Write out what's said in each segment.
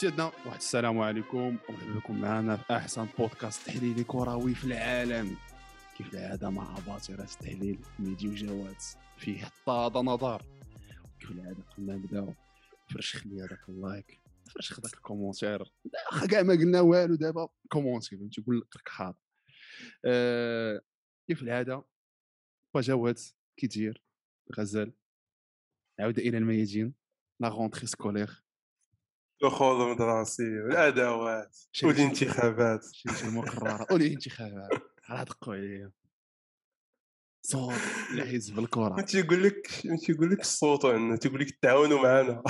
سيدنا واحد السلام عليكم. ومرحبا بكم معنا في أحسن بودكاست تحليلي كروي في العالم. كيف العادة مع باطرة التحليل ميدي وجواد فيه حتى نظر. كيف العادة قلنا نبداو فرشخ لي هذاك ال like. فرشخ ذاك ال commentaire. واخا كاع ما قلنا والو دابا. commenter فهمتي؟ قول لك حاضر أه كيف العادة؟ وجواد كي داير غزال. عود إلى الميادين. لا غونتري سكولير دخول المدرسي والأدوات والانتخابات. شي المقررة والانتخابات. راه دقوا عليا صوت الحزب الكرة. تيقول لك تيقول لك الصوت عندنا تيقول لك تعاونوا معنا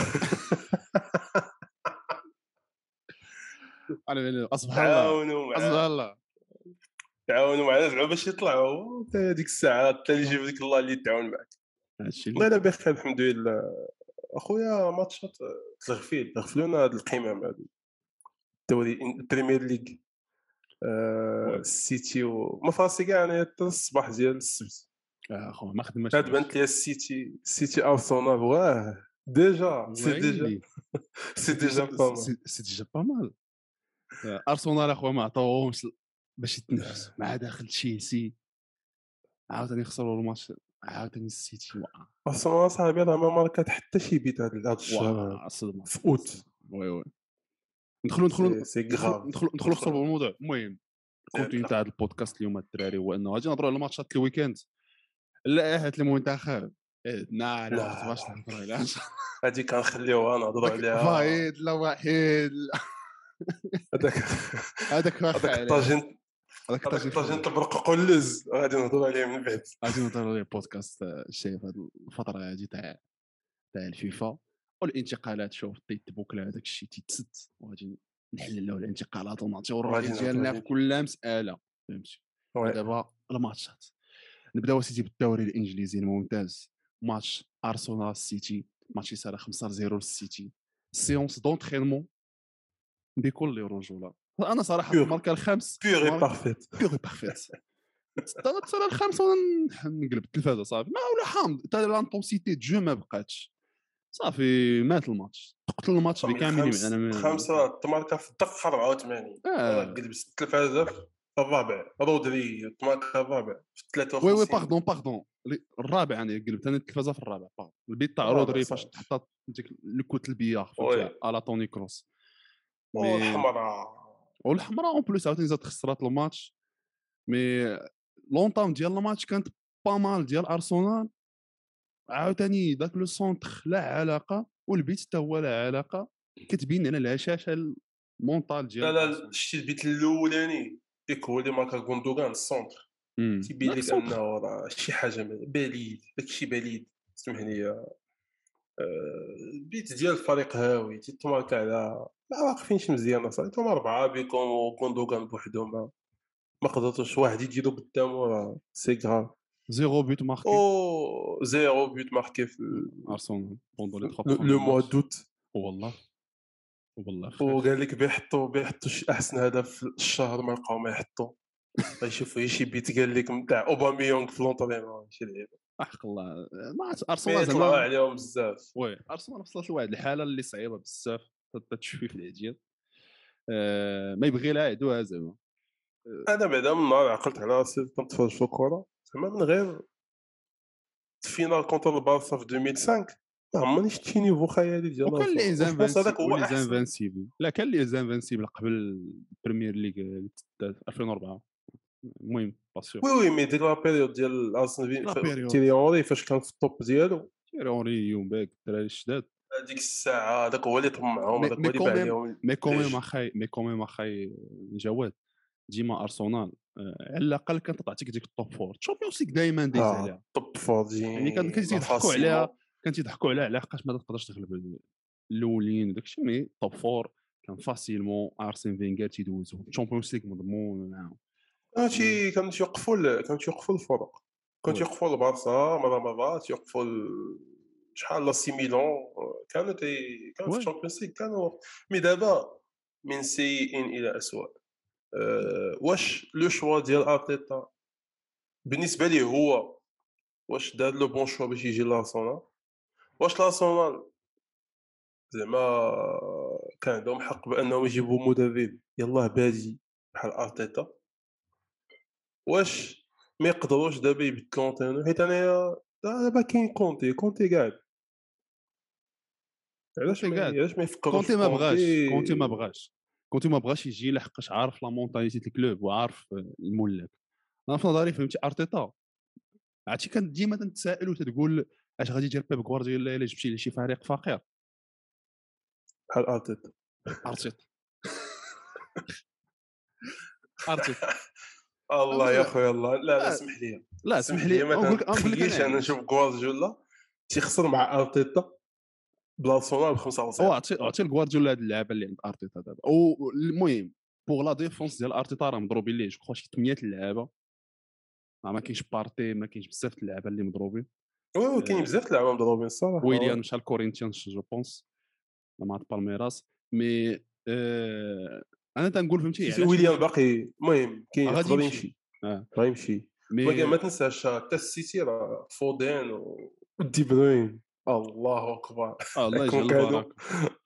أصبح الله. أصبح الله. تعاونوا معنا زعما باش يطلعوا. ديك الساعة حتى اللي يجيب ديك الله اللي يتعاون معك والله أنا بخير الحمد لله. أخويا ماتشات تغفيل تغفلونا هاد القمم هادو الدوري ال Premier League آه، السيتي وما فاصي كاع أنا حتى الصباح ديال السبت. آه، أخو ما خدمش عاد بانت لي السيتي السيتي ارسنال واه déjà c'est déjà. c'est déjà pas mal. c'est déjà pas mal. آه، ارسنال أخويا ما عطاوهمش باش يتنفس مع داخل تشيلسي عاوتاني خسروا الماتش. عاوتاني السيتي واه ارسنال صاحبي راه ما ماركات حتى شي بيت هاد الشهر. صدمه في août oui oui. ندخلوا ندخلوا ندخلوا. ندخلوا صلب الموضوع المهم ال contenu. تاع هذا البودكاست اليوم الدراري هو إنه غادي نهضروا على ماتشات ال week-end لا هات المنتخب إيه، نا لا لا. باش نهضروا عليها. هادي كنخليوها نهضروا عليها. فايد لا واحد. هذاك هذاك واخا هذاك عليه. الطاجين هذاك هذاك طاجين الطاجين البرقوق واللز غادي نهضروا عليه من بعد. غادي نهضروا آه، الشيء في هذه الفترة هذه تاع تاع الفيفا. والانتقالات شوف طيت بوكلا هذاك الشيء تيتسد. وغادي نحللوا الانتقالات ونعطيو الراي ديالنا في كل مسألة فهمتي. دابا الماتشات. نبداو سيتي بالدوري الإنجليزي الممتاز. ماتش أرسنال سيتي. ماتش يسال 5 0 للسيتي. سيونس دونترينمون بكل رجولة. أنا صراحة. الماركة الخامس بيغي بارفيت بيغي بارفيت أنا تصل الخامس وأنا نقلب التلفازة صافي. ما ولا حامض حتى لانتونسيتي دو جو ما بقاتش. صافي مات الماتش. قتل الماتش بكامل أنا خمسة تماركا في الدقيقة 84 آه. قلبت التلفازة في الرابع. رودري تماركا الرابع. في 53 وي وي باردون باردون الرابع يعني قلبت أنا التلفازة في الرابع. باردون البيت تاع رودري. فاش تحط ديك. فهمتي على توني كروس mais- والحمراء en plus عاوتاني زاد خسرات الماتش mais l'entame ديال الماتش كانت pas mal ديال ارسنال عاوتاني ذاك le centre لا علاقة والبيت حتى هو لا علاقة كتبين على الهشاشه ال mental ديال لا لا. شتي البيت الأولاني ديك هو اللي ماركا غوندوغان ال centre. تيبين لك. انه راه شي حاجة بليد داكشي بليد سمح لي آه، البيت ديال الفريق هاوي تيتماركا على ما واقفينش مزيان اصاحبي هما اربعه بيكون وغوندوغان بوحدهم ما ما قدرتوش واحد يديرو قدامو راه سي غراف. زيرو بوت ماركي أو زيرو بوت ماركي في ارسنال بوندون لي لو- موا دوت والله والله. وقال لك بيحطوا بيحطوا أحسن هدف في الشهر ما لقاو ما يحطوا غيشوفوا شي بيت قال لك نتاع اوباميونغ في لونطريمون شي لعيبه حق الله. ما أرسنال زعما عليهم بزاف. oui أرسنال وصلت لواحد الحالة اللي صعيبة بزاف. تتشفي في العديان آه، ما يبغي لا يعدوها زعما أنا بعدا من نهار عقلت على راسي كنتفرج في الكره زعما من غير ال finale contre البارسا في 2005 ما عمرني شفت شي niveau خيالي ديال وكان les invincibles لا كان les invincibles قبل ال Premier League اللي تدات في 2004 المهم oui oui mais ديك la période ديال ارسنال. تيري اونري فاش كان في ال top ديالو. تيري اونري يوم باك الدراري الشداد هذيك الساعة هذاك هو اللي طمعهم mais- هذاك هو mais اللي باع عليهم mais quand même ليش؟ اخاي mais quand même اخاي جواد ديما ارسنال آه، على الأقل كانت تعطيك ديك ال top four Champions League دائما دايز عليها top four يعني كان تيضحكوا عليها كان تيضحكوا عليها لحقاش ما تقدرش تغلب الأولين وداك الشيء mais top four كان facilement ارسن فينغر تيدوزو. Champions League مضمون معاهم كانوا تي كانوا تيوقفوا كانوا تيوقفوا الفرق. كانوا. تيوقفوا البارسا مرة مرات يوقفوا ال- شحال لا سي ميلون كانوا تي كانوا في. ال Champions League كانوا mais دابا من سيء إلى اسوء أه واش le choix ديال ارتيتا بالنسبة ليه هو واش دار le bon choix باش يجي لارسنال واش لارسنال زعما كان عندهم حق بانهم يجيبوا مدرب يلاه بادي بحال ارتيتا واش ما يقدروش دابا يبدلوا حيت انايا دابا كاين كونتي كونتي قاعد. علاش. علاش ما يفكروش كونتي ما بغاش كونتي؟ ما بغاش. كونتي ما بغاش يجي لحقاش عارف la mentalité ديال ال club وعارف الملاك. أنا في نظري فهمتي أرتيتا. عرفتي كان ديما تنتسائل وتتقول أش غادي يدير بيب غوارديولا إلا جبتي لشي فريق فقير. بحال أرتيتا. أرتيتا. أرتيتا. الله يا خويا الله. لا لا لا، اسمح لي. لا اسمح لي ما أنا أنا علاش. نشوف غوارديولا تيخسر مع أرتيتا؟ بلارسونال ب 5 هو 0 عطي عطي لغوارديولا هاد اللعابه اللي عند أرتيتا دابا. والمهم pour la défense ديال أرتيتا راه مضروبين ليه. je crois شي 8 اللعابه ما ما كاينش بارتي ما كاينش بزاف اللعابة اللي مضروبين. oui oui كاين بزاف د اللعابة مضروبين الصراحه ويليان مشى لكورينتيانز je pense مع بالميراس mais آه أنا تنقول فهمتي؟ c'est علاش- ويليام باقي المهم كاين غادي يقدر يمشي. آه. غادي يمشي. ولكن ما تنساش حتى السيتي راه فودين ودي بروين الله أكبر. آه الله يجعل كون كانوا- البركه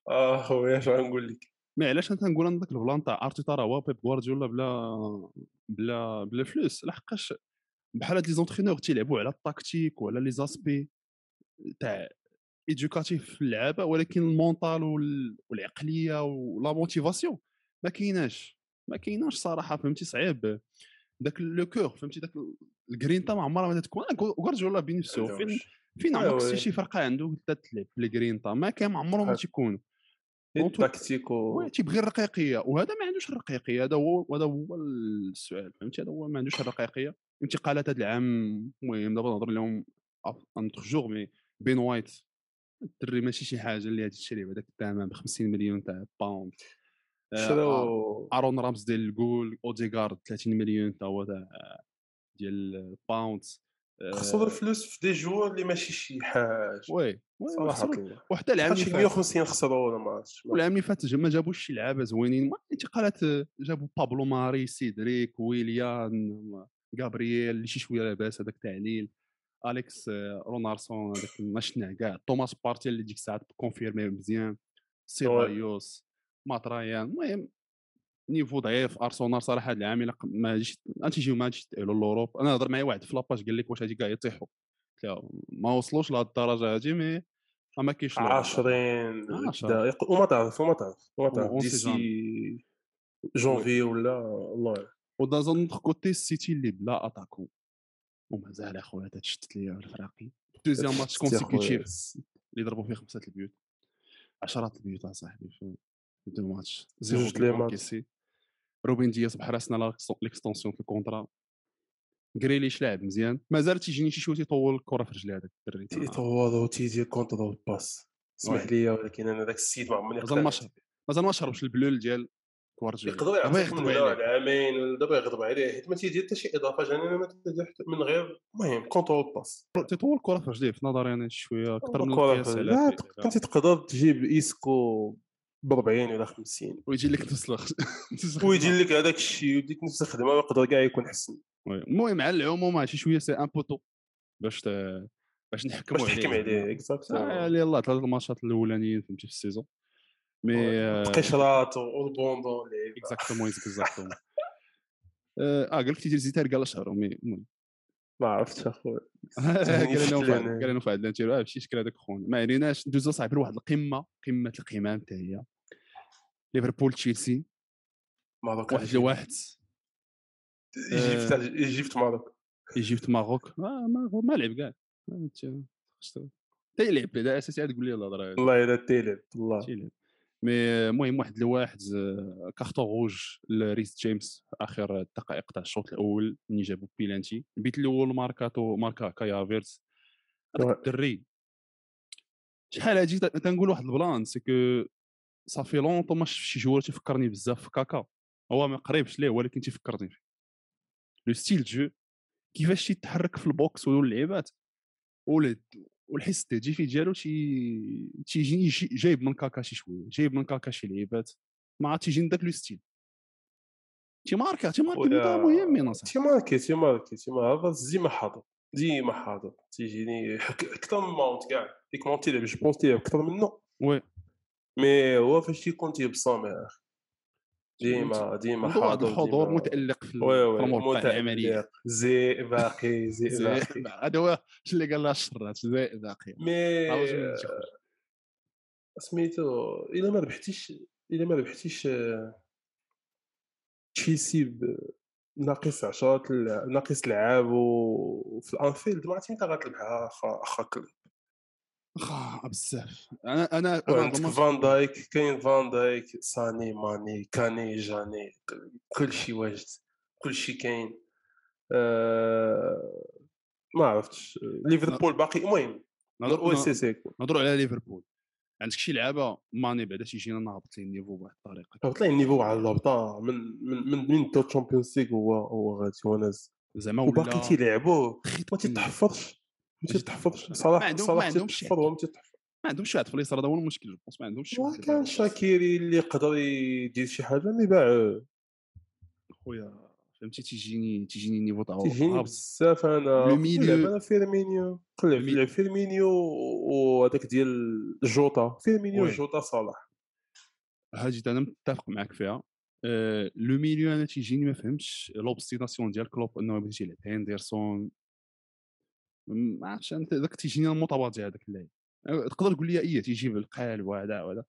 آه خويا اش غنقول لك؟ mais علاش أنا تنقول أنا داك ال plan تاع ارتيتا راه هو بيب غوارديولا بلا بلا بلا فلوس. لحقاش بحال هاد les entraîneurs تيلعبوا على التكتيك وعلى les aspects تاع éducatifs في اللعابة ولكن ال mental وال- والعقلية و la motivation ما كايناش ما كايناش صراحة فهمتي؟ صعيب. داك le cœur فهمتي؟ داك الجرينتا ما عمرها ما تكون. غوارديولا بنفسه فين فين عمرك أيوة. شتي شي فرقة عنده تلعب بالجرينتا ما كان عمرهم ما تيكونوا. donc- التكتيك و oui تيبغي الرقيقية. وهذا ما عندوش الرقيقية. هذا هو هذا هو السؤال فهمتي؟ هذا هو ما عندوش الرقيقية. انتقالات هذا العام المهم دابا نهضر لهم entre joueurs mais بين وايت. الدري ماشي شي حاجة اللي غادي تشري بهذاك الثمن ب 50 مليون تاع pound شراو أرون رامز ديال الجول أوديغارد 30 مليون تا هو تاع ديال pound آه، خسروا الفلوس في des joueurs اللي ماشي شي حاجة oui صراحة وحتى العام اللي فات 150 خسروا ولا ما والعام اللي فات ما جابوش شي لعابة زوينين انتقالات جابوا بابلو ماري سيدريك ويليان غابرييل اللي شي شوية لاباس هذاك تاع ليل أليكس آه، رونارسون هذاك ما شفناه كاع. توماس بارتي اللي ديك الساعة confirmé مزيان. سيبايوس ماترايان المهم niveau ضعيف أرسنال صراحة هذا العام ما غاديش غتيجيو ما غاديش يتاهلوا l'Europe أنا هضر معايا واحد في la page قال لك واش غادي كاع يطيحوا قلت له ما وصلوش لهاد الدرجة هادي mais ما كاينش l'Europe. 20 عشرة. دقائق وما تعرف وما تعرف وما تعرف. d'ici جونفي ولا الله يعلم. وداز نوتر كوتي السيتي اللي بلا اتاكون ومازال اخويا تشتت ليا الفراقي. دوزيام ماتش. كونسيكوتيف اللي ضربوا فيه خمسة البيوت عشرات البيوت اصاحبي دو ماتش زيرو جوج لي ماتش. روبين دياس بحراسنا ليكستونسيون في الكونترا جريليش لاعب مزيان مازال تيجيني شي شوية تيطول الكره في رجليه هذاك الدري تيطوروا تيدير كونترول باس اسمح. لي ولكن أنا ذاك السيد ما عمرني مازال ما مازال ما شربش البلول ديال كوارديولا يقدر يعطيك من عامين دابا يغضب عليه حيت ما تيدير حتى شي اضافه جانبيه ما تيدير حتى من غير المهم contrôle passe تيطول الكره في رجليه في نظري أنا شوية أكثر من القياس على لا. كنت تقدر تجيب ايسكو ب 40 ولا 50 ويجي لك نفس الوقت. ويجي لك هذاك الشيء وديك نفس الخدمه ويقدر كاع يكون حسن. oui. المهم على العموم شي شوية c'est un peu tôt باش ت... باش نحكموا باش عليه. تحكم عليه آه، اكزاكتومون يلاه ثلاث الماتشات الأولانيين فهمتي في السيزون. مي القشرات والبوندون اكزاكتومون اكزاكتومون آه قال لك تيجي زيتار قال شهر المهم. ما عرفتش اخويا قال لهم. قال لهم فهد مشي شكل هذاك خونا. ما عليناش ندوزو صاحبي لواحد القمة قمة القمام حتى هي ليفربول تشيلسي. ماروك واحد لواحد. Égypte Égypte Maroc. Égypte Maroc. آه ما ما لعب كاع آه، ت- خشت- تا يلعب بعدا اساسي عاد تقول لي الهضره. والله الا تيلعب والله. تيلعب mais المهم واحد لواحد آه، carton rouge لريس جيمس آخر الدقائق تاع الشوط الأول ملي جابوا بيلانتي. البيت الأول ماركاتو ماركا كايا فيرتس هذاك Ouais. الدري. شحال هادي؟ تنقول واحد ال plan c'est que ça fait longtemps ما شفت شي joueur تيفكرني بزاف في كاكا. هو ما قريبش ليه ولكن تيفكرني فيه. le style jeu كيفاش تيتحرك في ال box واللعيبات والحس التهديفي ديالو تي تيجيني شي- جايب من كاكا شي شوية جايب من كاكا شي لعيبات ما عرفت تيجيني داك le style. تيماركا تيماركي بطريقه مهمه صاحبي تيماركي تيماركي تيماركي ديما حاضر ديما حاضر. تيجيني أكثر من ماونت كاع. ديك ماونت تيلعب je pense تيلعب أكثر منه. oui. mais هو فاش تيكون تيبصم يا أخي. ديما ديما عنده واحد حاضر الحضور متألق في الأمور العملية. زي باقي زي باقي. هذا هو اللي قال لها الشرات زي باقي. mais. سميتو إلا ما ربحتيش إلا ما ربحتيش آه، تشيلسي ب- ناقص عشرات الل- ناقص لعاب وفي الأنفيلد ما عرفتي متى غتلعبها اخا اخا خا بزاف. أنا أنا ضمنت- فان دايك كاين فان دايك ساني ماني كاني جاني كل شيء واجد كل شيء كاين. آه ما عرفتش. ليفربول باقي المهم نهضر- أو si si نهضروا على ليفربول. عندك شي لعابة ماني بعدا تيجينا نهبط ليه ال niveau بواحد الطريقة. طلع ال niveau على الهبطه من من من من deux Champions League هو هو غادي هو نازل زعما وباقي خيط ما. تيتحفظش ما تيتحفظش صلاح صلاح تيتحفظ هو ما تيتحفظ ما عندهمش واحد في اليسار هذا هو المشكل جو ما عندهمش اللي- شاكيري اللي يقدر يدير شي حاجة mais باع خويا فهمتي؟ تيجيني تيجيني ال niveau تاعو تيجيني. بزاف أنا. أنا فيرمينيو. قلب المي- لعب فيرمينيو وهذاك ديال جوتا. فيرمينيو. جوتا صلاح هاجي أنا متفق معك فيها. آه، le milieu أنا تيجيني ما فهمتش. l'obstination ديال كلوب إنه بغيتي يلعب هندرسون ما عرفتش انت ذاك تيجيني المتباطئ هذاك اللعب آه، تقدر تقول لي إيه تيجي بالقالب وهذا وهذا.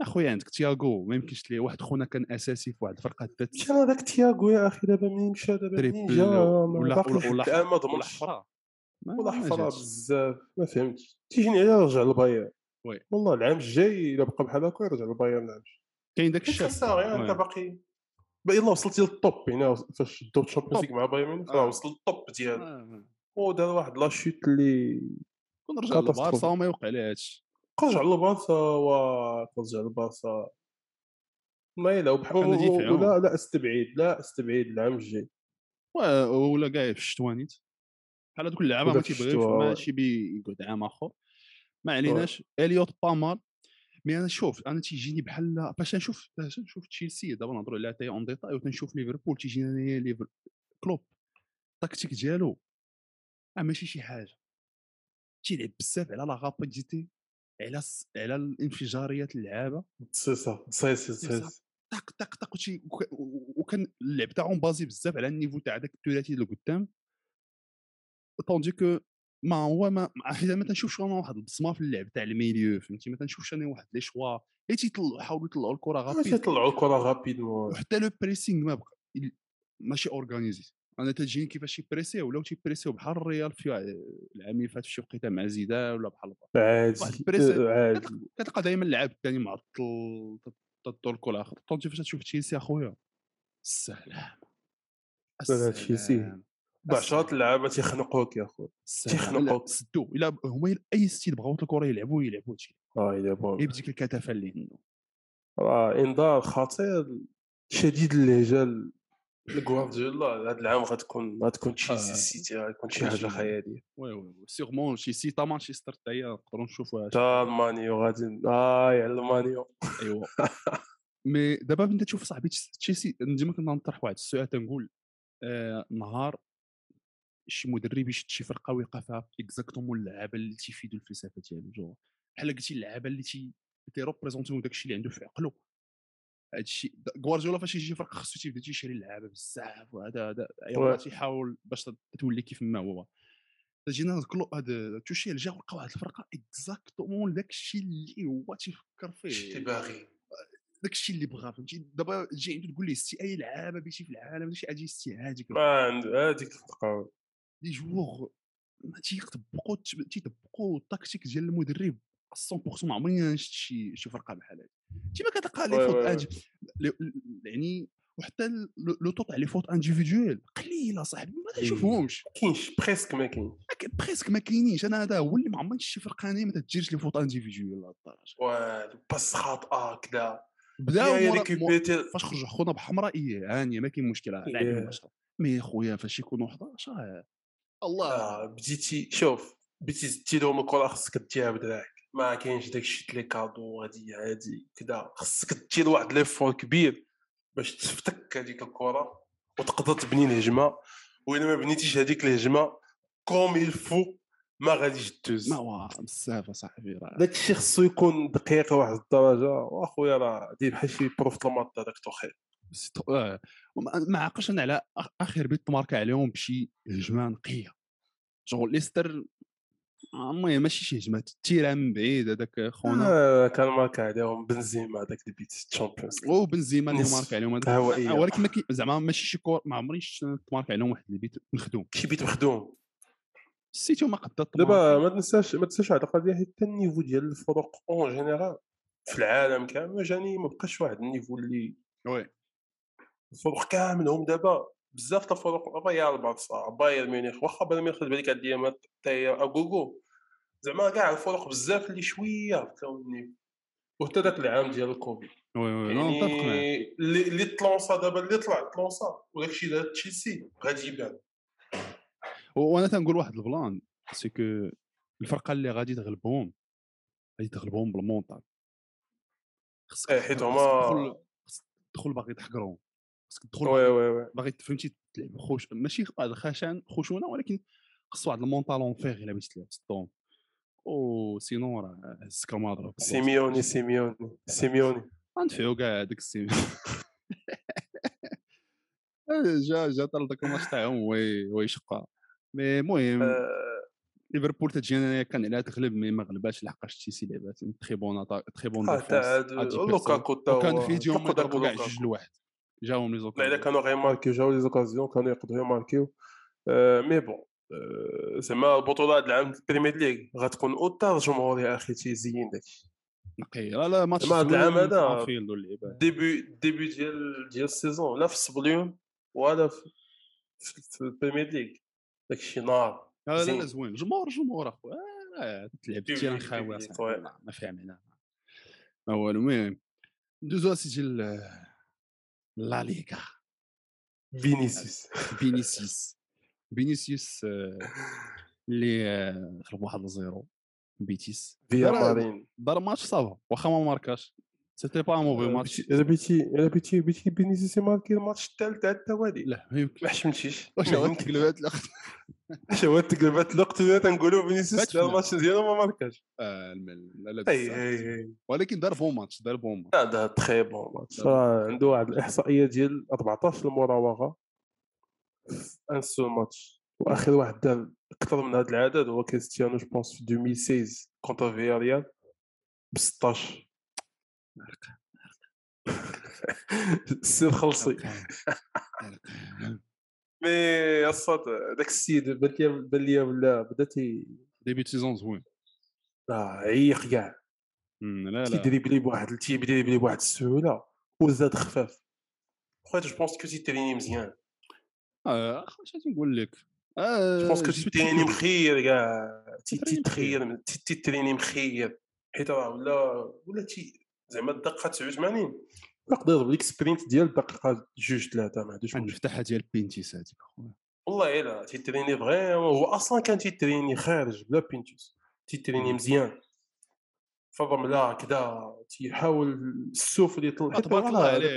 أخويا عندك تياغو ما يمكنش ليه واحد خونا كان أساسي في واحد الفرقة ذات كان هذاك تياغو يا أخي دابا منين مشى دابا منين؟ triplé جا ولا الان ما ضمنش ولا حفرة. بزاف. ما فهمتش. تيجيني على رجع للبايرن. oui. والله العام الجاي إلا بقى بحال هكا يرجع للبايرن العام الجاي. كاين داك الشاب انت. باقي باقي. يلاه وصلتي لل top يعني فاش deux Champions League مع بايرن راه آه. وصل لل top ديالو. آه. ودار واحد لا شوت اللي كون رجع. للبارسا وما يوقع ليه هادشي رجع للبارسا ورجع للبارسا. ما يلعب. ولا لا استبعد لا استبعد العام الجاي. و- ولا كاع في الشتوانيت بحال هذوك اللعابه ما تيبغيوش. ماشي بيقعد عام آخر. ما عليناش إليوت با مال مي أنا شوف أنا تيجيني بحال فاش نشوف فاش نشوف تشيلسي دابا نهضروا عليها تاي اون ديتاي وتنشوف ليفربول تيجيني أنايا ليفر كلوب. التكتيك ديالو. ماشي شي حاجة تيلعب بزاف على la rapidité على على الانفجاريات اللعابه سي سا سي سي سي. طق طق طق وكان اللعب تاعهم basé بزاف على ال niveau تاع داك الثلاثي اللي قدام tandis que ما هو ما حيت ما تنشوفش أنا واحد البصمه في اللعب تاع ال milieu فهمتي ما تنشوفش أنا واحد les choix اللي تيطلعوا حاولوا يطلعوا الكره ما rapide تيطلعوا الكره rapidement وحتى le pressing ما بقى ماشي organisé أنا تجيني كيفاش يبريسيو ولاو تيبريسيو بحال الريال في العام اللي فات في شي وقيته مع زيدان ولا بحال واحد آه، عادي كتلقى دائما اللعاب الثاني معطل تطول الكره الآخر tandis que فاش تشوف تشيلسي أخويا السلام لا، تشيلسي. السلام. بعشرات اللعابة تيخنقوك يا خويا. تيخنقوك. سدو إلا هما أي ستيل بغاو الكره يلعبوا يلعبوا هادشي آه غير بديك الكثافه اللي عنده راه إنذار خطير شديد اللهجة لغوارديولا هذا العام غتكون غتكون تشيلسي آه. السيتي غتكون شي حاجة خيالية. oui oui sûrement شي سيتا مانشستر حتى هي نقدروا نشوفوها. تا المانيو غادي آه يا المانيو. ايوا mais دابا انت تشوف صاحبي تش- تشيلسي ديما كنا نطرح واحد السؤال تنقول آه نهار شي مدرب يشد شي فرقة ويوقفها exactement اللعابة اللي تيفيدوا الفلسفه ديالو جو بحال قلتي اللعابة اللي تي تيروبريزونتيو داك الشيء اللي عنده في عقله هذا الشيء غوارديولا فاش يجي فرقة خصو تيبدا تيشري اللعابه بزاف وهذا هذا ايوا. تيحاول باش تولي كيف ما هو. جينا نذكروا هذا توشيل جا لقى واحد الفرقة exactement داك الشيء اللي هو تيفكر فيه. باغي. داك الشيء اللي بغا فهمتي؟ دابا تجي عنده تقول ليه ستي أي لعابه بغيتي في العالم ماشي أجي ستي هذيك ما عند هذيك التقاوي les joueurs ما تيطبقوا تيطبقوا التكتيك ديال المدرب 100% ما عمرني شفت شي شي فرقة بحال هذه تيما كتلقى لي وي fautes لي- يعني وحتى le taux تاع les fautes individuelles قليلة صاحبي ما تنشوفهمش كاينش presque ما كاينش. ما كاين- presque ما كاينينش. أنا هذا هو اللي ما عمرني شي فرقه انايا ما تديرش les fautes individuelles لهاد الدرجه والو passe خاطئه كذا بداو فاش خرج خونا بحمراء إيه هانيه ما كاين مشكلة إيه. mais خويا فاش يكونوا 11 آه، الله. آه بديتي شوف بديتي زدتي لهم الكرة خصك ديها بدراعك. ما كاينش داك الشيء اللي cadeau غادي عادي كذا خصك دير واحد l'effort كبير باش تفتك هذيك الكرة وتقدر تبني الهجمة. وإلا ما بنيتيش هذيك الهجمة comme il faut ما غاديش دوز ما هو بزاف أصاحبي راه داك الشيء خصو يكون دقيق واحد الدرجة. وأخويا راه دير بحال شي prof ال maths هذاك توخيل آه. ما عقلش أنا على آخر بيت تماركا عليهم بشي هجمة نقية. شغل ليستر المهم ماشي شي هجمه تيرها من بعيد هذاك خونا. آه كان ماركا عليهم بنزيما هذاك البيت Champions أو بنزيما اللي نصف ماركا عليهم هذاك. آه، ولكن ما زعما ماشي شي كور ما عمري شفت تماركا عليهم واحد البيت مخدوم. شي بيت مخدوم. السيتي ما قد دابا ما تنساش ما تنساش واحد القضية حتى ال niveau ديال الفرق en général في العالم كامل جاني ما بقاش واحد ال niveau اللي oui. الفرق كاملهم دابا بزاف د الفرق ريال بارسا بايرن ميونخ واخا بايرن ميونخ بالك هاد الايامات حتى هي اغوغو زعما كاع الفرق بزاف اللي شوية هبطوا ال niveau وحتى داك العام ديال الكوفيد. oui oui يعني اللي اللي تلونسا دابا اللي طلع تلونسا. وداك الشيء دار تشيلسي غادي يبان. وأنا تنقول واحد ال plan c'est que الفرقة اللي غادي تغلبهم غادي تغلبهم بال mental خصك إيه، حيت هما- تدخل باغي تحقرهم. خصك تدخل oui oui oui. باغي فهمتي تلعب خوش ماشي واحد الخشن خشونة ولكن خص واحد ال mental en fer إلا بغيتي تلعب تصدهم ou sinon راه هزك المضرب سيميوني سيميوني سيميوني. غندفعو كاع هذاك السيم جا جا طال داك الماتش تاعهم وي وي شقا. مي المهم آه، ليفربول تجي أنا كان عليها تغلب مي ما غلباش لحقاش تشيلسي لعبات. تري بون تري بون ديفونس لوكاكو وكان فيديو فقد ضربوا كاع. جوج لواحد. جاهم لي لا الا زوكازيون كانوا غيماركيو جاو لي زوكازيون كانوا يقدروا يماركيو آه، مي بون زعما البطوله هاد العام البريمير ليغ غتكون اوتار الجمهور يا أخي تيزين داكشي نقي لا لا ماتش هاد العام هذا début début ديال ديال ال saison لا في السبليون ولا في البريمير ليغ داكشي نار لا لا زوين جمهور جمهور اخويا تلعب terrain خاوي. ما فيها معنى ما هو المهم ندوزو اسيدي ل- لا ليغا فينيسيوس فينيسيوس فينيسيوس اللي غلب واحد ل zéro بيتيس فيا دار- ماتش صافا واخا ما ماركاش سيتي با موفي ماتش الا بيتي الا بيتي بيتي فينيسيوس يماركي الماتش الثالث على التوالي لا ما يمكن ما حشمتيش واش الاخت اش هو تقلبات الوقت اللي تنقولوا فينيسيوس؟ دار. الماتش ديالو ما ماركاش. آه، المل- لا ولكن دار بون ماتش دار بون ماتش. هذا تخي بون ماتش. عنده واحد الإحصائية ديال 14 المراوغة. في ان سول ماتش. وآخر واحد دار أكثر من هذا العدد هو كريستيانو je pense في 2016 contre فيا ريال ب 16 السير خلصي. mais يا داك السيد بان لي بان لي ولا بدا تي début saison زوين آه، عيق كاع لا لا. تيدريبلي بواحد تيدريبلي بواحد السهولة وزاد خفاف. خويا je pense que تيتريني مزيان. آه اش نقول لك؟ آه je pense que تيتريني. مخير كاع. تيتخير تي- تيتريني مخير. حيت راه ولا ولا تي زعما الدقة 89 يقدر يضرب لك sprint ديال الدقيقه جوج ثلاثة ما عندوش مشكل. المفتاحه ديال بينتوس هذيك اخويا والله إلا تيتريني vraiment هو أصلا كان تيتريني خارج بلا بينتوس. تيتريني مزيان. في الرمله كدا تيحاول السوف اللي يطلع. تبارك الله عليه.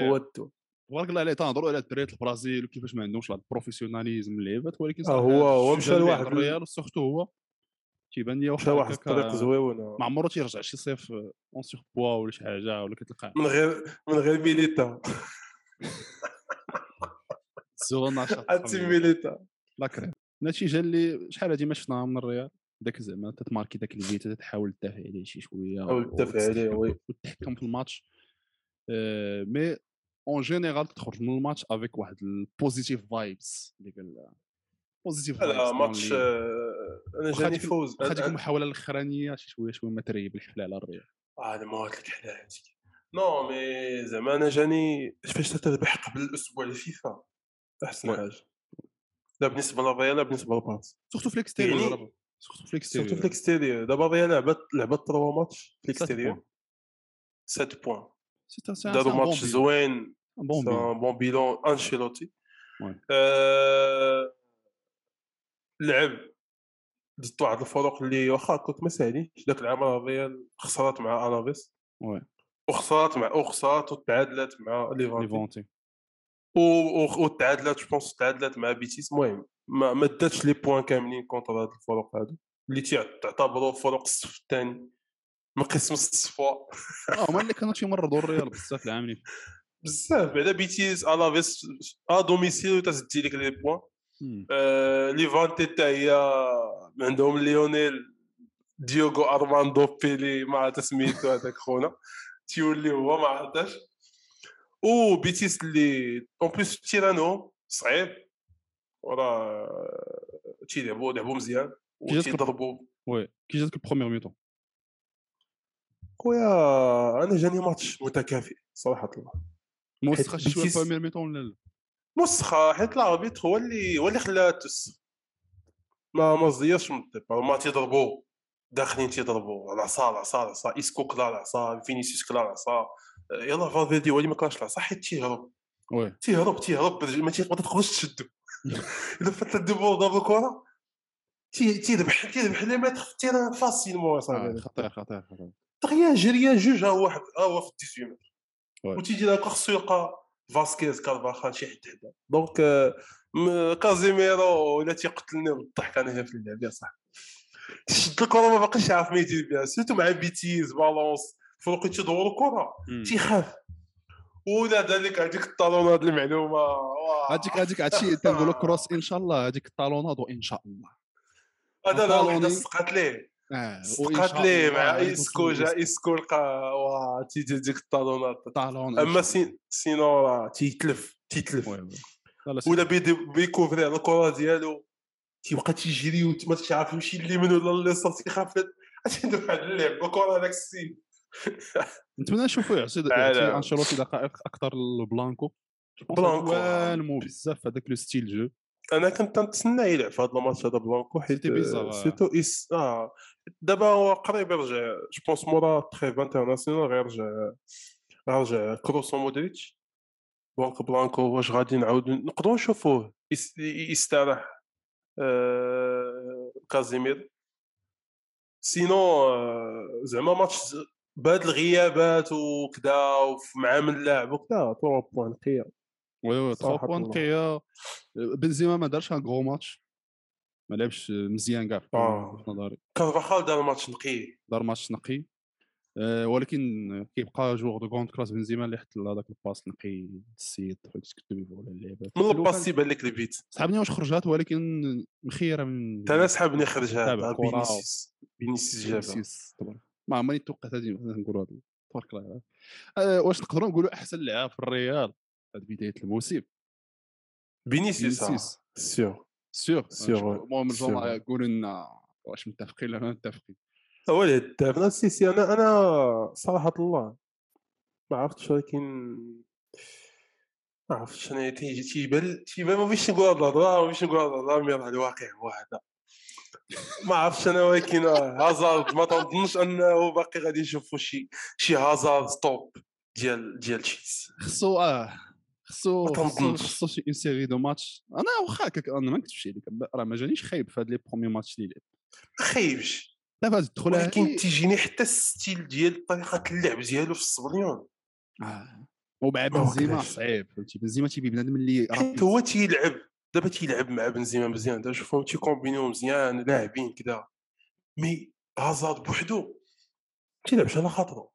تبارك الله عليه تنهضروا على الدراري البرازيل وكيفاش ما عندهمش ال professionnalisme اللعيبات ولكن آه، هو- هو مشى لواحد الريال surtout هو تيبان لي واخا واحد الطريق زويونه ما عمرو تيرجع شي صيف en surpoids ولا شي حاجة ولا كتلقاه من غير من غير ميليتا. زوين نشاط عرفتي ميليتا. لا كريم النتيجه اللي شحال هادي ما شفناها من الريال داك زعما تتماركي داك الفيتا تحاول تدافع عليه شي شوية حاول تدافع عليه، oui. وتحكم في الماتش. آه، mais en général تخرج من الماتش avec واحد ال positive vibes اللي قال positif لا ماتش آه، أنا جاني فوز. واخا ديك المحاولة الأخرانية شي شوية شوية ما تريب الحفله على الريال. آه أنا ما قلت لك non mais زعما أنا جاني فاش تربح قبل الأسبوع الفيفا؟ أحسن. حاجة. لا بالنسبة للريال لا بالنسبة للبارس surtout في ال extérieur يعني-. surtout في سورتو في ال extérieur. ال extérieur. دابا الريال لعبت لعبت 3 ماتش في سات ال extérieur. 7 points. داروا ماتش زوين. bon bilan. أنشيلوتي. آه، لعب ضد واحد الفرق اللي واخا كنت ما ساهلينش. ذاك العام الريال خسرات مع ألافيس. وخسرات مع وخسرات وتعادلات مع ليفانتي وتعادلات je pense تعادلات مع بيتيس. المهم ما ما داتش les points كاملين contre هاد الفرق هادو. اللي تعتبروا فروق الصف الثاني من قسم الصفوه آه هما اللي كانوا تيمرضوا الريال بزاف العام اللي. بزاف. بعدا بيتيز على فيس ا دوميسيل تسدي لك لي بوان. آه، ليفانتي حتى هي عندهم ليونيل ديوغو ارماندو بيلي ما عرفت سميتو هذاك خونا. تيولي هو ما عرفتش. و بيتيس اللي اون بليس تيرانو صعيب. وراه تيلعبوا لعبوا مزيان. وتيضربوا oui كي جاتك ال première mi-temps خويا أنا جاني ماتش متكافئ صراحة. الله موسخه شي شوية بيتيس- ال première mi-temps ولا لا مسخه حيت ال arbitre هو اللي هو اللي خلاها تس. ما ما زيرش من ال départ ما تيضربوا داخلين تيضربوا العصا العصا العصا. اسكو كلا العصا فينيسيوس كلا العصا. يلا فالفيردي هو اللي ما كلاش العصا حيت تيهرب. oui. تيهرب تيهرب. ما تي- تقدرش تشدو. الا فات الدبور ضرب الكرة تي- تيذبح تيذبح لي متر في ال terrain facilement آه، صاحبي خطير خطير خطير. دغيا جريان جوج ها واحد ها هو في 18 متر. وتيجي لك خصو يلقى فاسكيز كارفاخال شي حد حدا donc آه، كازيميرو ولا تيقتلني بالضحك أنا هنا في اللعب يا صاحبي تشد الكرة ما باقيش عارف ما يدير بها surtout مع petites balances فوق تيدور الكرة. تيخاف ولا ذلك هذيك الطالونات المعلومة واه. هذيك هذيك هادشي تنقولوا كروس إن شاء الله هذيك الطالونات وإن شاء الله هذا لا وحده. سقات ليه آه سقات ليه؟ مع إسكو جا إسكو. لقى واه تيجي ديك الطالونات. طالون أما سي سينو راه تيتلف تيتلف. ولا بيكوفري على الكرة ديالو. تيبقى تيجري وما تعرف يمشي اليمين ولا اليسار تيخاف اش عنده واحد اللعب. الكرة هذاك السين. نتمنى نشوفو يعطي أنشيلوتي دقائق أكثر لبلانكو بلانكو. والمو بزاف هذاك لو ستيل جو. أنا كنت نتسنى يلعب في هذا الماتش هذا بلانكو حيت آه. سيتو إس... آه. دابا هو قريب يرجع جو بونس مورا تريف انترناسيونال غيرجع غيرجع كروس ومودريتش دونك بلانكو واش غادي نعاودو نقدروا نشوفوه يس- يستراح آه... كازيمير sinon. زعما ماتش بهاد الغيابات وكذا ومع من لاعب وكذا 3 points نقيه oui oui 3 صراحة points. نقيه بنزيما ما دارش un gros match ما لعبش مزيان كاع في آه. نظري. كارفاخال دار ماتش نقي. دار ماتش نقي. آه، ولكن كيبقى joueur de grande classe بنزيما اللي حط هذاك ال passe نقي السيد تكتب ولا اللعبه من ال passe تيبان لك البيت. صعبني واش خرجات ولكن مخيرة من أنا سحبني خرجها كرة. بينيسيوس. بينيسيوس جابها. فينيسيوس طبعا. ما عمرني توقعت هذه نقولوا هذا تبارك الله. آه، واش نقدروا نقولوا أحسن لاعب في الريال هاد بداية الموسم؟ آه. فينيسيوس sûr sûr sûr، المهم الجمهور sûr. يقولوا لنا واش متفقين ولا ما متفقين هو الهداف أنا si si أنا أنا صراحة الله ما عرفتش ولكن ما عرفتش أنا تيجي تيبان تيبان ما بغيتش نقول هاد الهضره ما بغيتش نقول هاد الهضره mais راه الواقع هو هذا ما عرفتش أنا ولكن هازارد ما تنظنش انه باقي غادي نشوفوا شي شي هازارد stop ديال ديال تشيلسي خصو آه خصو خصو شي une série de match. أنا واخا هكاك أنا ما نكتبش عليك راه ما جانيش خايب في هاد les premiers matchs اللي لعب. ما خايبش دابا تدخل ولكن تيجيني حتى ال style ديال طريقة اللعب ديالو في الصبليون آه. ومع ما بنزيما. صعيب فهمتي؟ بنزيما تيبي بنادم اللي حيت هو تيلعب دابا تيلعب مع بنزيما مزيان. دابا شوفهم تيكومبينيو مزيان لاعبين كذا mais هازارد بوحدو تيلعبش على خاطرو.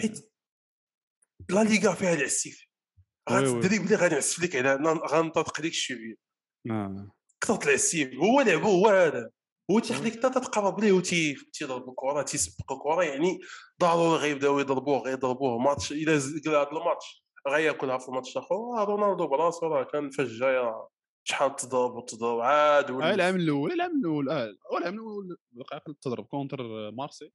حيت لا ليغا فيها العسيف. oui oui. غتدريبلي غادي نعسف لك على غنطلق لك ال cheville آه. كثرت العسيف هو لعبو هو هذا. هو تيخليك حتى تتقرب ليه وتي تيضرب الكره تيسبق الكره يعني ضروري غيبداو يضربوه غيضربوه. ماتش إلا هذا الماتش غياكلها في الماتش الآخر آه، رونالدو براسو راه كان فاش جاي راه شحال تضرب وتضرب عاد آه ولا العام الأول العام الأول آه العام الأول بقى تضرب contre مارسي.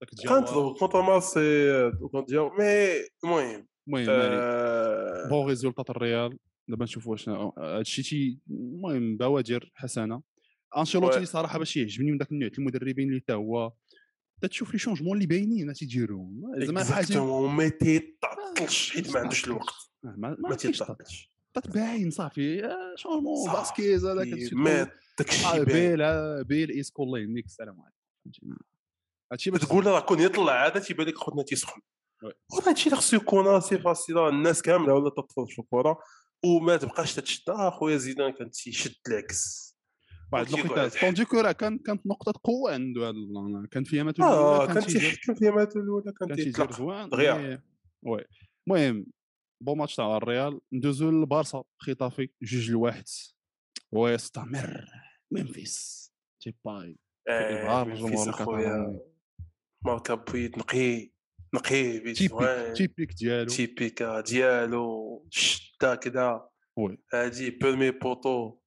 داك كان الجواب تضرب contre مارسي contre ديال mais المهم. المهم آه، bon résultat الريال دابا نشوفوا واش هادشي تي المهم بوادر حسنة. أنشيلوتي. صراحة باش يعجبني من ذاك النوع المدربين اللي حتى هو تشوف les changements اللي باينين تيديرهم زعما حاجة ما تيطلش حيت ما عندوش الوقت. آه، ما طاط باين صافي آه، changement صافي، فاسكيز هذاك ما داكشي آه، بيل آه، بيل ايسكو الله يهنيك السلام عليكم. هادشي باش تقول راه كون يطلع هذا تيبان لك خوتنا تيسخن. وراه هادشي اللي خصو يكون c'est facile الناس كاملة ولا تتفرج في الكره وما تبقاش تتشد. آه خويا زيدان كان تيشد العكس. كيقعد. الوقيتات طوندي كو راه كان كانت نقطة قوة عنده هذا كان فيها ماتو الأولى كان تيحكم فيها ماتو الأولى كان تيطلق. دغيا. مي- وي. المهم بون ماتش تاع الريال ندوزو للبارسا. خطافي جوج لواحد. ويستمر ممفيس تيباي. إبهار الجمهور الكاتالوني. ماركا بويت نقي. نقي بيت تيبيك زوين تيبيك ديالو. تيبيكا ديالو شتا كدا. وي. هادي برومي بوطو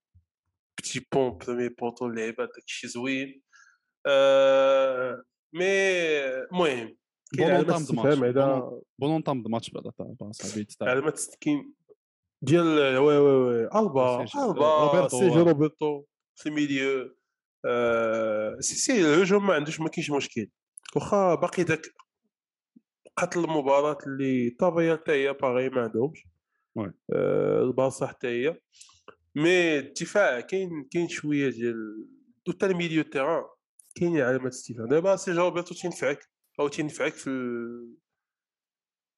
بتي بون برومي بوطو اللعيبه داكشي زوين. آه، مي المهم بون علامات طام دو ماتش على بون نطام دو ماتش بعدا تاع تاع علامات است- كاين ديال وي وي وي ألبا ألبا آه. روبرتو في ميليو. آه، سي سي الهجوم ما عندوش ما كاينش مشكل. واخا باقي داك قتل المباراة اللي طابيا حتى هي باغي ما عندهمش. آه، البارسا حتى هي. mais الدفاع كاين كاين شوية ديال حتى ال milieu terrain كاين علامات استفهام دابا سي روبرتو تينفعك أو تينفعك في ال...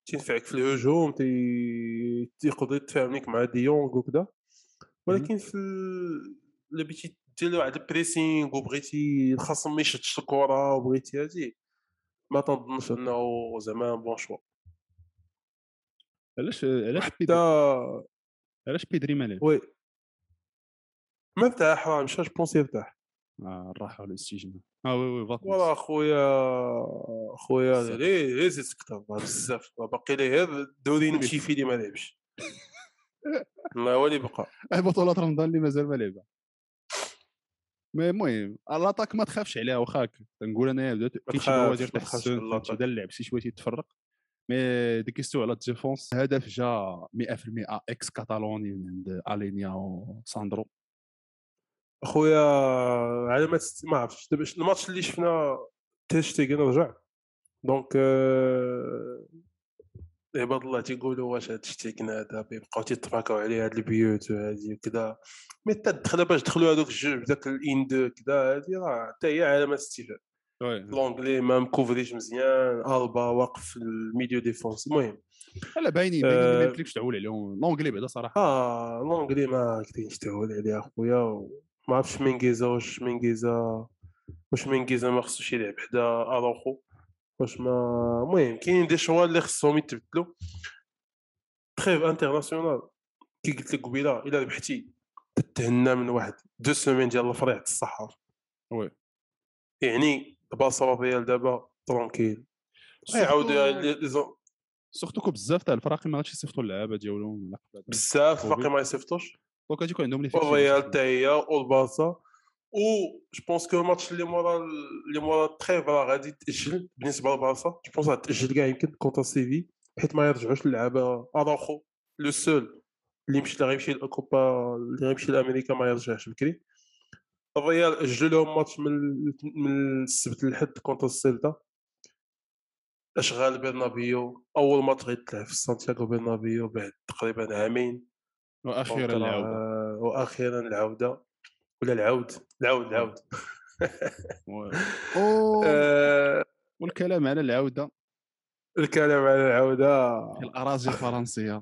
تينفعك في الهجوم تي... تيقدر يتفاهم لك مع ديونغ وكذا ولكن في ال... إلا بغيتي دير واحد ال pressing وبغيتي الخصم ما يشدش الكرة وبغيتي هادي ما تنظنش انه زعما bon choix علاش علاش حتى علاش بيدري ما لعب oui. ما ارتاح راه مشى je pense يرتاح آه، الراحة والاستجمام آه oui oui vacances والله خويا خويا. ليه ليه زيد تكتر بزاف. باقي ليه غير الدوري نمشي فيه اللي ما لعبش. الله هو اللي بقى بطولات رمضان اللي مازال ما لعبها. مي المهم لاطاك ما تخافش عليها واخاك تنقول انايا بدات كاين شي بوادر ما تحسن على. بدا اللعب شي شوية تيتفرق مي ديكيستو على الديفونس هدف جا 100% إكس كاتالوني من عند الينيا وساندرو خويا علامات است- ما عرفتش دابا الماتش اللي شفنا تيشتيغن رجع دونك عباد الله تيقولوا واش هاد شتيكن هذا بيبقاو تيتفاكاو عليه هاد البيوت وهادي وكذا مي حتى الدخله باش دخلوا هذوك الجوج بداك الان دو كذا هادي راه حتى هي علامات استفهام لونجلي ما مكوفريش مزيان ألبا واقف في الميديو ديفونس. المهم لا باينين باينين ما آه، يمكنلكش تعول عليهم. لونجلي بعدا صراحة. آه لونجلي ما كاينش تهول عليه أخويا ما عرفتش مينغيزا واش مينغيزا واش مينغيزا ما خصوش يلعب حدا اروخو واش ما المهم كاينين دي شوا اللي خصهم يتبدلوا. trêve internationale كي قلت لك قبيلة إلا ربحتي تتهنى من واحد deux semaines ديال الفريق تاع الصحافه oui. يعني البارسا ريال دابا tranquille يعاودوا surtout que بزاف تاع الفراقي ما غاديش يصيفطوا اللعابة ديالهم. بزاف. باقي ما يصيفطوش. donc غادي يكون عندهم لي والريال حتى هي والبارسا و je pense que ال match اللي مورا اللي مورا ال trêve راه غادي تاجل بالنسبة للبارسا je pense غاتاجل كاع يمكن contre سيفي حيت ما يرجعوش اللعابه اراخو le seul اللي مشى اللي غيمشي الاوكوبا اللي غيمشي لامريكا ما يرجعش بكري الريال اجلوا لهم ماتش من من السبت للحد contre السيلتا اشغال برنابيو اول ماتش غيتلعب في سانتياغو برنابيو بعد تقريبا عامين وأخيرا العوده وأخيرا العوده ولا العود؟ العود العود. و- أوه. آه، والكلام على العودة. الكلام على العودة. في الأراضي الفرنسية.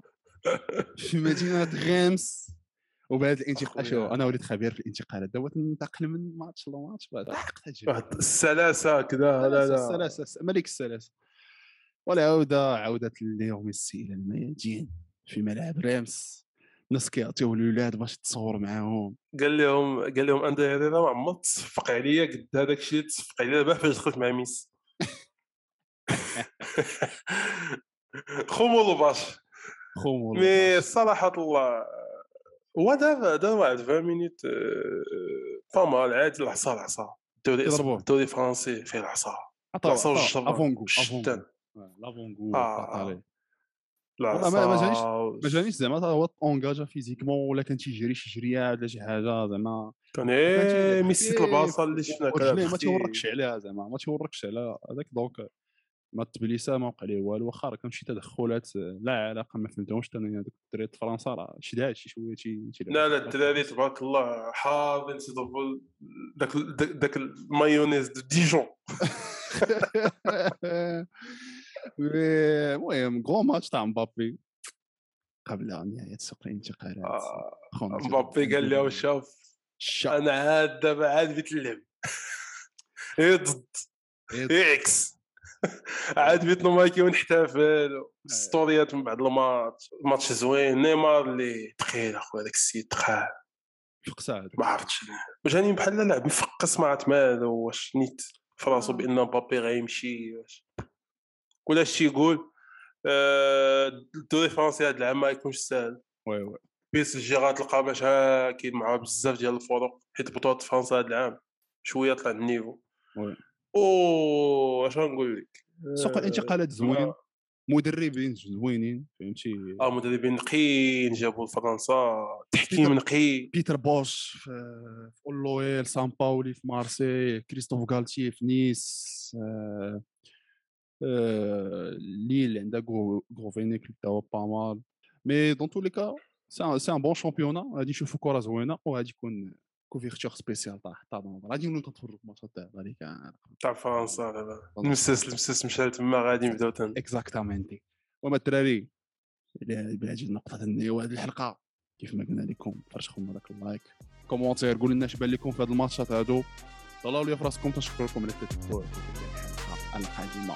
في مدينة غيمس. وبهذا الانتقال شو. أنا وليت خبير في الانتقالات دابا تنتقل من match ل match بعد واحد السلاسة كذا لا لا. السلاسة الس- ملك السلاسة. والعودة عودة ليو ميسي إلى الميادين في ملعب ريمس. الناس كيعطيو الولاد باش تصور معاهم. قال لهم قال لهم اندري هيريرا ما عمر تصفق عليا قد هذاك الشيء تصفق عليا دابا فاش دخلت مع ميسي خمول باش خوم مي صراحة الله هو دار دار واحد 20 مينوت فما عادي العصا العصا. الدوري. الدوري الفرنسي فيه العصا. العصا والجرة افونغو والشتان لافونغو والله ما- جانيش- ما جانيش زعما هو اونجاجا فيزيكمون ولا كان تيجري شي جريات ولا شي حاجة زعما. كان كان إيه تيلعب ميسي خفيف البلاصه اللي شفنا كان ما تيوركش عليها زعما ما تيوركش على هذاك دونك ما تبليسه ما وقع ليه والو. واخا راه كان شي تدخلات لا علاقة ما فهمتهمش. أنا هذوك الدراري فرنسا راه شداد شي شوية تيلعبوا لا لا شي الدراري تبارك الله حاضرين تيضربوا داك داك- داك المايونيز دو ديجون. المهم كرون ماتش تاع مبابي قبل نهاية سوق الانتقالات. آه، مبابي قال له شوف أنا عاد دابا عاد بيت هي ضد. عكس. عاد بيت مايكي ونحتفل. ستوريات من بعد ال match. ال match زوين. نيمار اللي تخيل أخويا داك السيد تخال فقسا هذاك ما عرفتش جاني بحال لاعب مفقس ما عرفت مالو واش نيت في راسو بأن مبابي غيمشي واش ولا شي يقول آه، الدوري الفرنسي هذا العام ما يكونش ساهل. oui oui. PSG غتلقى باش ها كاين معاه بزاف ديال الفروق حيت بطولة فرنسا هذا العام شوية طلع ال niveau. oui. أو اش غنقول لك؟ سوق الانتقالات زوين. مدربين زوينين فهمتي؟ آه مدربين نقيين جابوا لفرنسا تحكيم نقي. بيتر بوش في اولويل سان باولي في مارسي كريستوف غالتي في نيس آه، آه، ليل عندها غوفينيك اللي هو pas mal mais dans tous les cas c'est un bon championnat غادي نشوفوا كره زوينه وغادي يكون couverture spéciale تاع d'enfer غادي نبداو نتفرجوا الماتشات تاع هذيك تاع فرنسا دابا المساس المساس مشى تما غادي نبداو تن exactamente وما الدراري بهذه النقطه النهايه هذه الحلقة كيف ما قلنا لكم فرشكم هذاك ال like commentaire قولوا لنا اش بان لكم في هذه الماتشات هادو. طلعوا لي في راسكم تنشكركم على التتبع الحلقة القادمه